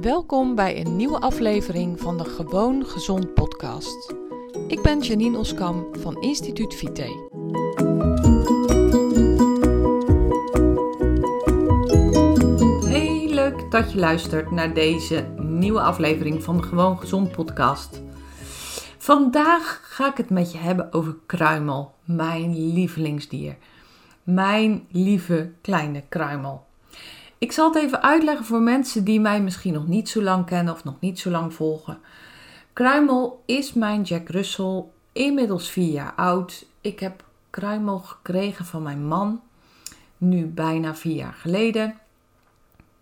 Welkom bij een nieuwe aflevering van de Gewoon Gezond podcast. Ik ben Janine Oskam van Instituut Vite. Hey, leuk dat je luistert naar deze nieuwe aflevering van de Gewoon Gezond podcast. Vandaag ga ik het met je hebben over kruimel, mijn lievelingsdier. Mijn lieve kleine kruimel. Ik zal het even uitleggen voor mensen die mij misschien nog niet zo lang kennen of nog niet zo lang volgen. Kruimel is mijn Jack Russell, inmiddels vier jaar oud. Ik heb Kruimel gekregen van mijn man, nu bijna vier jaar geleden.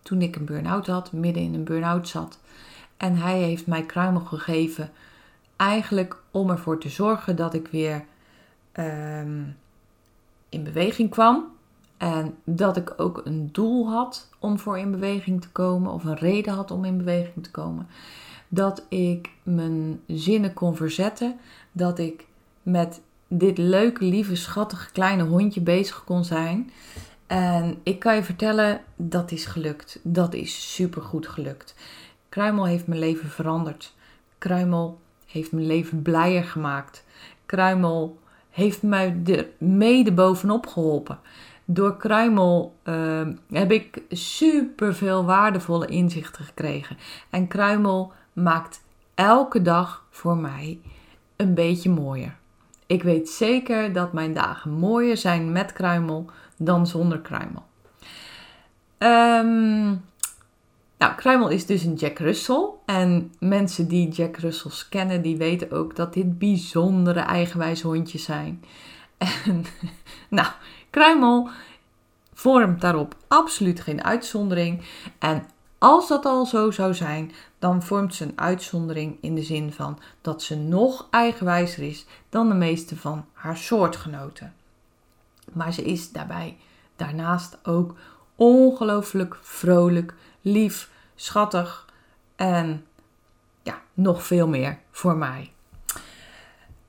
Toen ik een burn-out had, midden in een burn-out zat. En hij heeft mij Kruimel gegeven, eigenlijk om ervoor te zorgen dat ik weer ehm, in beweging kwam. En dat ik ook een doel had om voor in beweging te komen, of een reden had om in beweging te komen. Dat ik mijn zinnen kon verzetten. Dat ik met dit leuke, lieve, schattige kleine hondje bezig kon zijn. En ik kan je vertellen, dat is gelukt. Dat is supergoed gelukt. Kruimel heeft mijn leven veranderd. Kruimel heeft mijn leven blijer gemaakt. Kruimel heeft mij er mede bovenop geholpen door Kruimel uh, heb ik super veel waardevolle inzichten gekregen. En Kruimel maakt elke dag voor mij een beetje mooier. Ik weet zeker dat mijn dagen mooier zijn met Kruimel dan zonder Kruimel. Um, nou, Kruimel is dus een Jack Russell. En mensen die Jack Russells kennen, die weten ook dat dit bijzondere eigenwijs hondjes zijn. En nou, Kruimel vormt daarop absoluut geen uitzondering. En als dat al zo zou zijn, dan vormt ze een uitzondering in de zin van dat ze nog eigenwijzer is dan de meeste van haar soortgenoten. Maar ze is daarbij daarnaast ook ongelooflijk vrolijk, lief, schattig en ja, nog veel meer voor mij.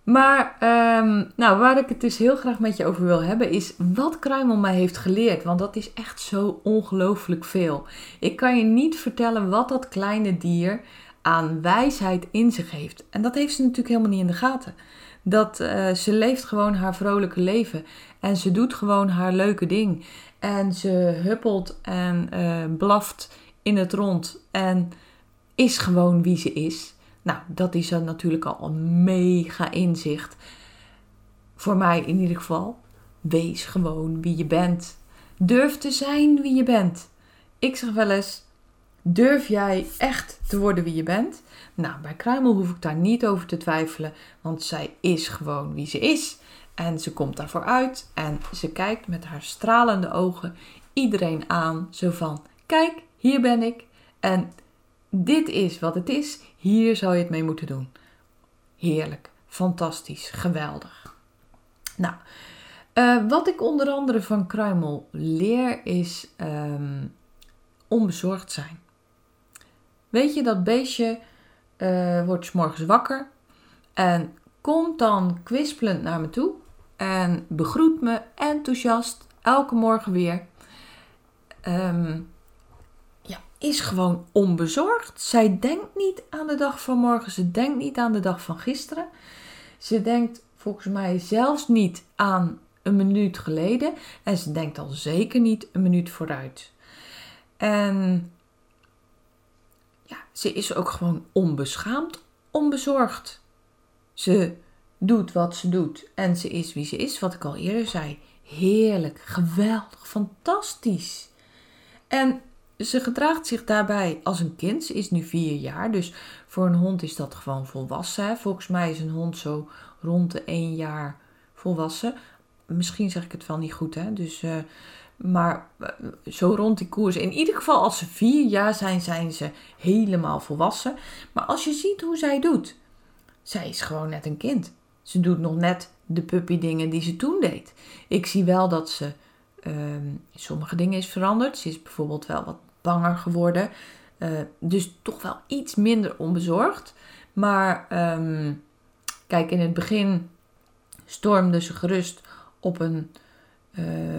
Maar ehm, nou, waar ik het dus heel graag met je over wil hebben, is wat Kruimel mij heeft geleerd. Want dat is echt zo ongelooflijk veel. Ik kan je niet vertellen wat dat kleine dier aan wijsheid in zich heeft. En dat heeft ze natuurlijk helemaal niet in de gaten. Dat uh, ze leeft gewoon haar vrolijke leven. En ze doet gewoon haar leuke ding. En ze huppelt en uh, blaft in het rond. En is gewoon wie ze is. Nou, dat is dan natuurlijk al een mega inzicht. Voor mij in ieder geval. Wees gewoon wie je bent. Durf te zijn wie je bent. Ik zeg wel eens: durf jij echt te worden wie je bent? Nou, bij Kruimel hoef ik daar niet over te twijfelen, want zij is gewoon wie ze is. En ze komt daarvoor uit en ze kijkt met haar stralende ogen iedereen aan. Zo van: kijk, hier ben ik. En dit is wat het is. Hier zou je het mee moeten doen. Heerlijk, fantastisch, geweldig. Nou, uh, wat ik onder andere van Kruimel leer is um, onbezorgd zijn. Weet je, dat beestje uh, wordt s morgens wakker en komt dan kwispelend naar me toe en begroet me enthousiast elke morgen weer. Um, is gewoon onbezorgd. Zij denkt niet aan de dag van morgen. Ze denkt niet aan de dag van gisteren. Ze denkt volgens mij zelfs niet aan een minuut geleden. En ze denkt al zeker niet een minuut vooruit. En ja, ze is ook gewoon onbeschaamd, onbezorgd. Ze doet wat ze doet en ze is wie ze is, wat ik al eerder zei. Heerlijk, geweldig, fantastisch. En ze gedraagt zich daarbij als een kind. Ze is nu vier jaar, dus voor een hond is dat gewoon volwassen. Volgens mij is een hond zo rond de één jaar volwassen. Misschien zeg ik het wel niet goed, hè. Dus, uh, maar uh, zo rond die koers. In ieder geval, als ze vier jaar zijn, zijn ze helemaal volwassen. Maar als je ziet hoe zij doet, zij is gewoon net een kind. Ze doet nog net de puppy dingen die ze toen deed. Ik zie wel dat ze uh, sommige dingen is veranderd. Ze is bijvoorbeeld wel wat banger geworden. Uh, dus toch wel iets minder onbezorgd. Maar um, kijk, in het begin stormde ze gerust op een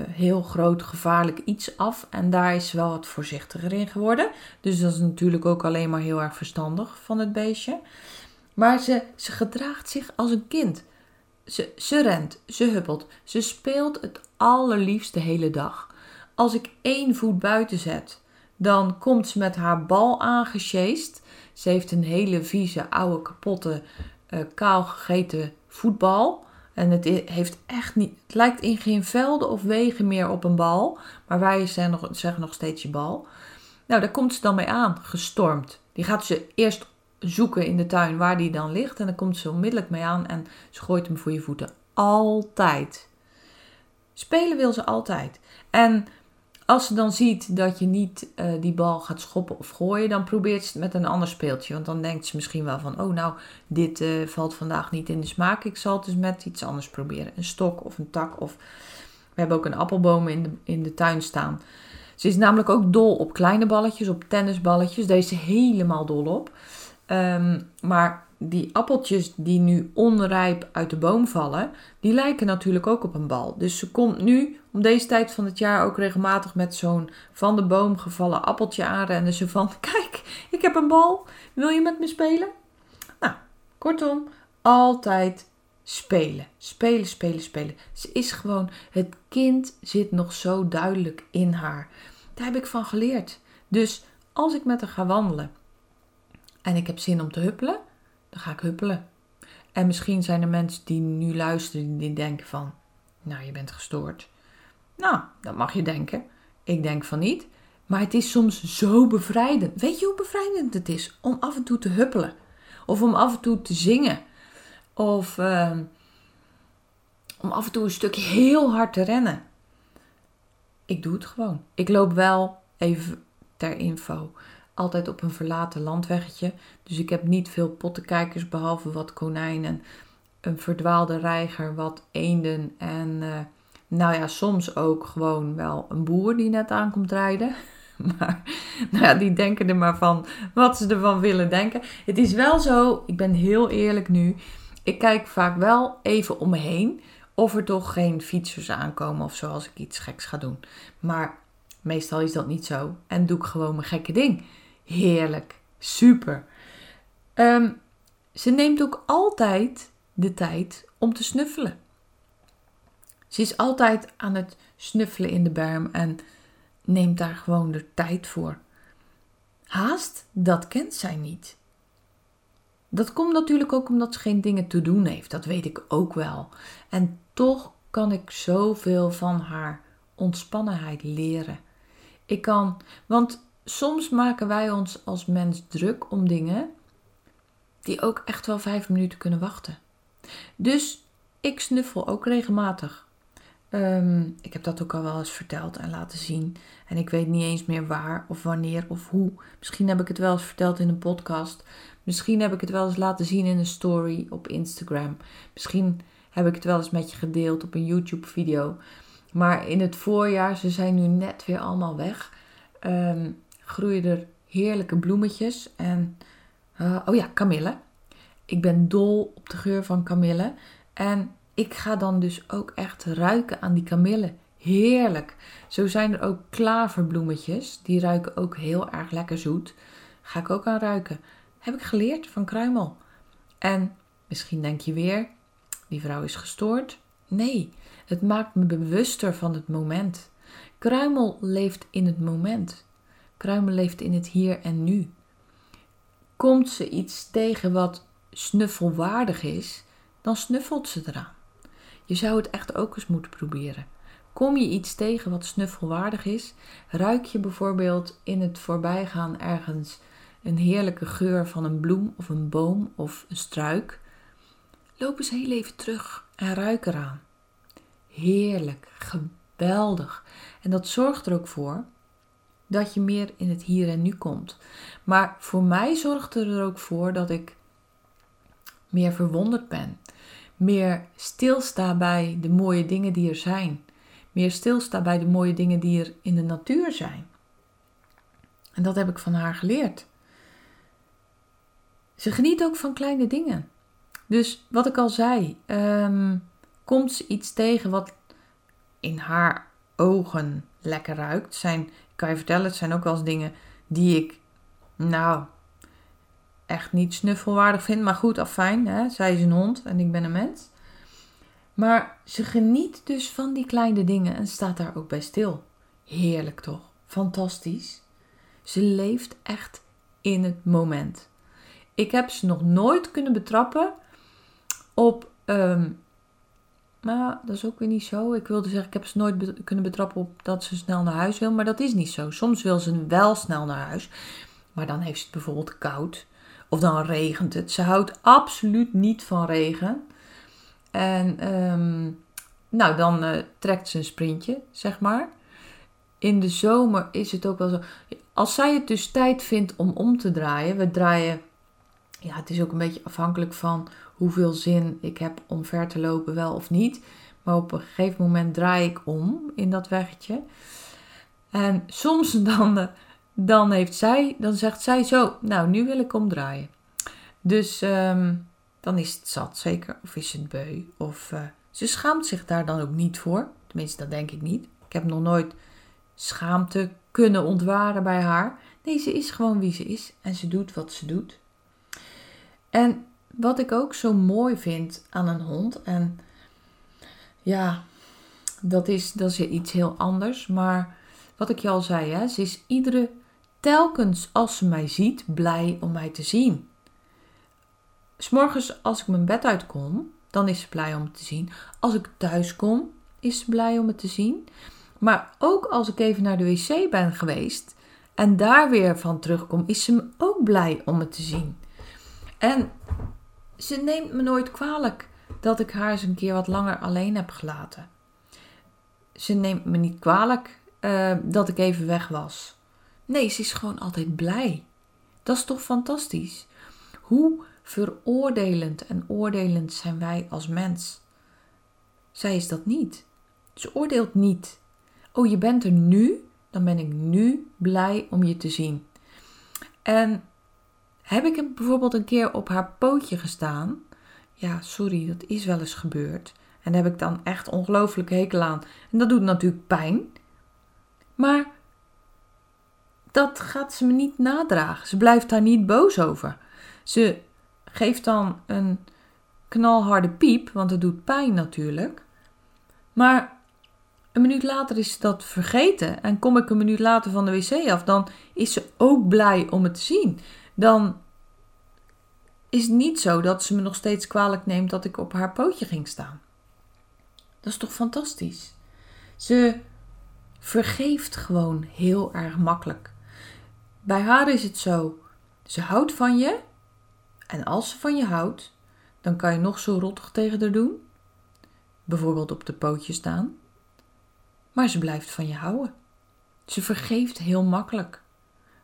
heel groot gevaarlijk iets af. En daar is ze wel wat voorzichtiger in geworden. Dus dat is natuurlijk ook alleen maar heel erg verstandig van het beestje. Maar ze, ze gedraagt zich als een kind. Ze, ze rent, ze huppelt, ze speelt het allerliefst de hele dag. Als ik één voet buiten zet, dan komt ze met haar bal aangesjeest. Ze heeft een hele vieze, oude, kapotte, uh, kaal gegeten voetbal. En het heeft echt niet. Het lijkt in geen velden of wegen meer op een bal. Maar wij zeggen nog, zeggen nog steeds je bal. Nou, daar komt ze dan mee aan, gestormd. Die gaat ze eerst zoeken in de tuin waar die dan ligt. En dan komt ze onmiddellijk mee aan en ze gooit hem voor je voeten. Altijd. Spelen wil ze altijd. En als ze dan ziet dat je niet uh, die bal gaat schoppen of gooien, dan probeert ze het met een ander speeltje. Want dan denkt ze misschien wel van, oh nou, dit uh, valt vandaag niet in de smaak. Ik zal het dus met iets anders proberen. Een stok of een tak. Of we hebben ook een appelboom in de, in de tuin staan. Ze is namelijk ook dol op kleine balletjes, op tennisballetjes. Daar is ze helemaal dol op. Um, maar die appeltjes die nu onrijp uit de boom vallen, die lijken natuurlijk ook op een bal. Dus ze komt nu om deze tijd van het jaar ook regelmatig met zo'n van de boom gevallen appeltje aanrennen. Ze van, kijk, ik heb een bal, wil je met me spelen? Nou, kortom, altijd spelen. Spelen, spelen, spelen. Ze is gewoon, het kind zit nog zo duidelijk in haar. Daar heb ik van geleerd. Dus als ik met haar ga wandelen en ik heb zin om te huppelen, dan ga ik huppelen. En misschien zijn er mensen die nu luisteren die denken van, nou je bent gestoord. Nou, dat mag je denken. Ik denk van niet. Maar het is soms zo bevrijdend. Weet je hoe bevrijdend het is om af en toe te huppelen? Of om af en toe te zingen? Of uh, om af en toe een stukje heel hard te rennen? Ik doe het gewoon. Ik loop wel, even ter info, altijd op een verlaten landweggetje. Dus ik heb niet veel pottenkijkers behalve wat konijnen, een verdwaalde reiger, wat eenden en uh, nou ja, soms ook gewoon wel een boer die net aankomt rijden. Maar nou ja, die denken er maar van wat ze ervan willen denken. Het is wel zo, ik ben heel eerlijk nu. Ik kijk vaak wel even om me heen of er toch geen fietsers aankomen of zo als ik iets geks ga doen. Maar meestal is dat niet zo en doe ik gewoon mijn gekke ding. Heerlijk, super. Um, ze neemt ook altijd de tijd om te snuffelen. Ze is altijd aan het snuffelen in de berm en neemt daar gewoon de tijd voor. Haast, dat kent zij niet. Dat komt natuurlijk ook omdat ze geen dingen te doen heeft, dat weet ik ook wel. En toch kan ik zoveel van haar ontspannenheid leren. Ik kan, want soms maken wij ons als mens druk om dingen die ook echt wel vijf minuten kunnen wachten. Dus ik snuffel ook regelmatig. Ehm, ik heb dat ook al wel eens verteld en laten zien. En ik weet niet eens meer waar of wanneer of hoe. Misschien heb ik het wel eens verteld in een podcast. Misschien heb ik het wel eens laten zien in een story op Instagram. Misschien heb ik het wel eens met je gedeeld op een YouTube-video. Maar in het voorjaar, ze zijn nu net weer allemaal weg, um, groeien er heerlijke bloemetjes. En, uh, oh ja, kamille. Ik ben dol op de geur van kamille. En ik ga dan dus ook echt ruiken aan die kamille. Heerlijk. Zo zijn er ook klaverbloemetjes. Die ruiken ook heel erg lekker zoet. Ga ik ook aan ruiken. Heb ik geleerd van kruimel. En misschien denk je weer, die vrouw is gestoord. Nee, het maakt me bewuster van het moment. Kruimel leeft in het moment. Kruimel leeft in het hier en nu. Komt ze iets tegen wat snuffelwaardig is, dan snuffelt ze eraan. Je zou het echt ook eens moeten proberen. Kom je iets tegen wat snuffelwaardig is? Ruik je bijvoorbeeld in het voorbijgaan ergens een heerlijke geur van een bloem of een boom of een struik? Loop eens heel even terug en ruik eraan. Heerlijk, geweldig. En dat zorgt er ook voor dat je meer in het hier en nu komt. Maar voor mij zorgt er ook voor dat ik meer verwonderd ben meer stilsta bij de mooie dingen die er zijn. Meer stilsta bij de mooie dingen die er in de natuur zijn. En dat heb ik van haar geleerd. Ze geniet ook van kleine dingen. Dus wat ik al zei, um, komt ze iets tegen wat in haar ogen lekker ruikt. Zijn, ik kan je vertellen, het zijn ook wel eens dingen die ik, nou, echt niet snuffelwaardig vind. Maar goed, afijn, hè? zij is een hond en ik ben een mens. Maar ze geniet dus van die kleine dingen en staat daar ook bij stil. Heerlijk toch? Fantastisch. Ze leeft echt in het moment. Ik heb ze nog nooit kunnen betrappen op. Um, nou, dat is ook weer niet zo. Ik wilde zeggen, ik heb ze nooit kunnen betrappen op dat ze snel naar huis wil. Maar dat is niet zo. Soms wil ze wel snel naar huis. Maar dan heeft ze het bijvoorbeeld koud. Of dan regent het. Ze houdt absoluut niet van regen. En um, nou, dan uh, trekt ze een sprintje, zeg maar. In de zomer is het ook wel zo. Als zij het dus tijd vindt om om te draaien. We draaien. Ja, het is ook een beetje afhankelijk van hoeveel zin ik heb om ver te lopen, wel of niet. Maar op een gegeven moment draai ik om in dat weggetje. En soms dan, uh, dan heeft zij, dan zegt zij zo, nou nu wil ik omdraaien. Dus um, dan is het zat zeker. Of is het beu. Of uh, ze schaamt zich daar dan ook niet voor. Tenminste, dat denk ik niet. Ik heb nog nooit schaamte kunnen ontwaren bij haar. Nee, ze is gewoon wie ze is en ze doet wat ze doet. En wat ik ook zo mooi vind aan een hond, en ja, dat is, dat is iets heel anders, maar wat ik je al zei, hè, ze is iedere, telkens als ze mij ziet, blij om mij te zien. S'morgens als ik mijn bed uitkom, dan is ze blij om het te zien. Als ik thuis kom, is ze blij om het te zien. Maar ook als ik even naar de wc ben geweest en daar weer van terugkom, is ze ook blij om het te zien. En ze neemt me nooit kwalijk dat ik haar eens een keer wat langer alleen heb gelaten. Ze neemt me niet kwalijk uh, dat ik even weg was. Nee, ze is gewoon altijd blij. Dat is toch fantastisch? Hoe veroordelend en oordelend zijn wij als mens? Zij is dat niet. Ze oordeelt niet. Oh, je bent er nu, dan ben ik nu blij om je te zien. En heb ik hem bijvoorbeeld een keer op haar pootje gestaan? Ja, sorry, dat is wel eens gebeurd. En daar heb ik dan echt ongelooflijk hekel aan. En dat doet natuurlijk pijn. Maar dat gaat ze me niet nadragen. Ze blijft daar niet boos over. Ze geeft dan een knalharde piep, want het doet pijn natuurlijk. Maar een minuut later is ze dat vergeten en kom ik een minuut later van de wc af, dan is ze ook blij om het te zien. Dan is het niet zo dat ze me nog steeds kwalijk neemt dat ik op haar pootje ging staan. Dat is toch fantastisch? Ze vergeeft gewoon heel erg makkelijk. Bij haar is het zo: ze houdt van je en als ze van je houdt, dan kan je nog zo rottig tegen haar doen, bijvoorbeeld op de pootje staan, maar ze blijft van je houden. Ze vergeeft heel makkelijk.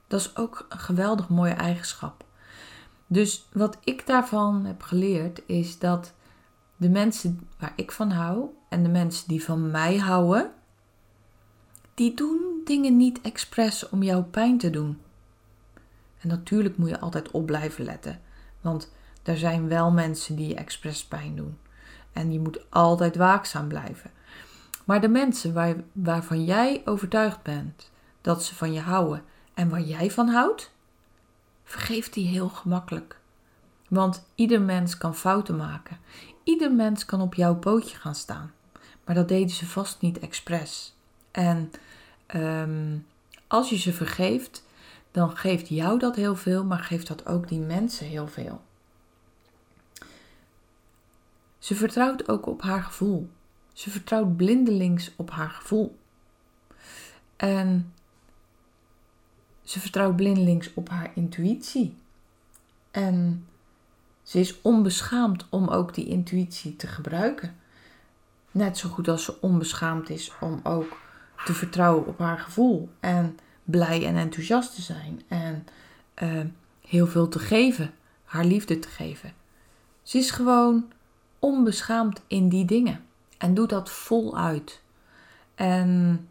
Dat is ook een geweldig mooie eigenschap. Dus wat ik daarvan heb geleerd is dat de mensen waar ik van hou en de mensen die van mij houden, die doen dingen niet expres om jou pijn te doen. En natuurlijk moet je altijd op blijven letten. Want er zijn wel mensen die je expres pijn doen. En je moet altijd waakzaam blijven. Maar de mensen waar, waarvan jij overtuigd bent dat ze van je houden en waar jij van houdt, vergeef die heel gemakkelijk. Want ieder mens kan fouten maken. Ieder mens kan op jouw pootje gaan staan. Maar dat deden ze vast niet expres. En um, als je ze vergeeft, dan geeft jou dat heel veel, maar geeft dat ook die mensen heel veel. Ze vertrouwt ook op haar gevoel. Ze vertrouwt blindelings op haar gevoel. En ze vertrouwt blindelings op haar intuïtie. En ze is onbeschaamd om ook die intuïtie te gebruiken. Net zo goed als ze onbeschaamd is om ook te vertrouwen op haar gevoel. En blij en enthousiast te zijn en uh, heel veel te geven, haar liefde te geven. Ze is gewoon onbeschaamd in die dingen en doet dat voluit. En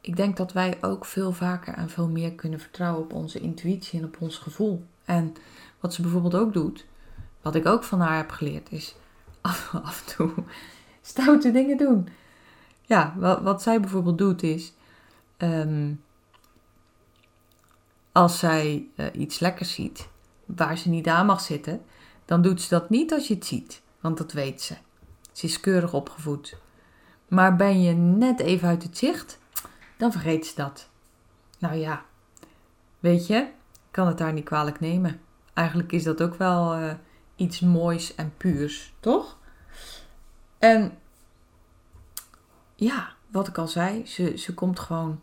ik denk dat wij ook veel vaker en veel meer kunnen vertrouwen op onze intuïtie en op ons gevoel. En wat ze bijvoorbeeld ook doet, wat ik ook van haar heb geleerd, is af, af en toe stoute dingen doen. ja, wat, wat zij bijvoorbeeld doet is. ehm, als zij eh, iets lekkers ziet waar ze niet aan mag zitten, dan doet ze dat niet als je het ziet, want dat weet ze. Ze is keurig opgevoed. Maar ben je net even uit het zicht, dan vergeet ze dat. Nou ja, weet je, kan het daar niet kwalijk nemen. Eigenlijk is dat ook wel eh, iets moois en puurs, toch? En ja, wat ik al zei, ze, ze komt gewoon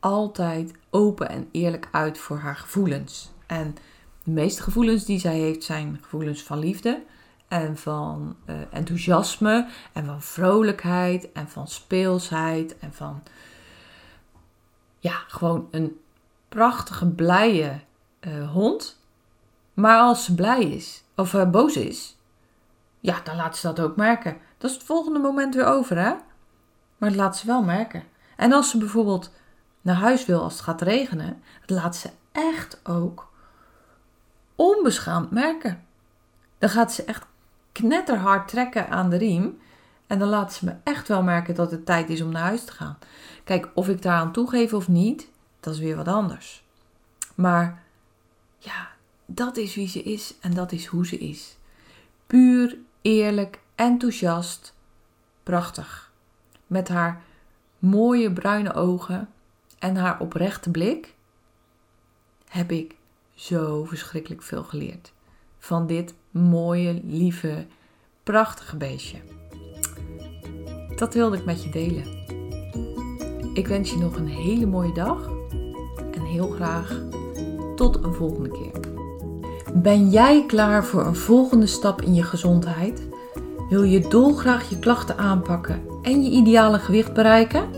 altijd open en eerlijk uit voor haar gevoelens. En de meeste gevoelens die zij heeft zijn gevoelens van liefde en van eh, enthousiasme en van vrolijkheid en van speelsheid en van ja, gewoon een prachtige, blije eh, hond. Maar als ze blij is of uh, boos is, ja, dan laat ze dat ook merken. Dat is het volgende moment weer over, hè? Maar dat laat ze wel merken. En als ze bijvoorbeeld naar huis wil als het gaat regenen, dat laat ze echt ook onbeschaamd merken. Dan gaat ze echt knetterhard trekken aan de riem. En dan laat ze me echt wel merken dat het tijd is om naar huis te gaan. Kijk, of ik daaraan toegeef of niet, dat is weer wat anders. Maar ja, dat is wie ze is en dat is hoe ze is. Puur, eerlijk, enthousiast, prachtig. Met haar mooie bruine ogen en haar oprechte blik heb ik zo verschrikkelijk veel geleerd. Van dit mooie, lieve, prachtige beestje. Dat wilde ik met je delen. Ik wens je nog een hele mooie dag en heel graag tot een volgende keer. Ben jij klaar voor een volgende stap in je gezondheid? Wil je dolgraag je klachten aanpakken en je ideale gewicht bereiken?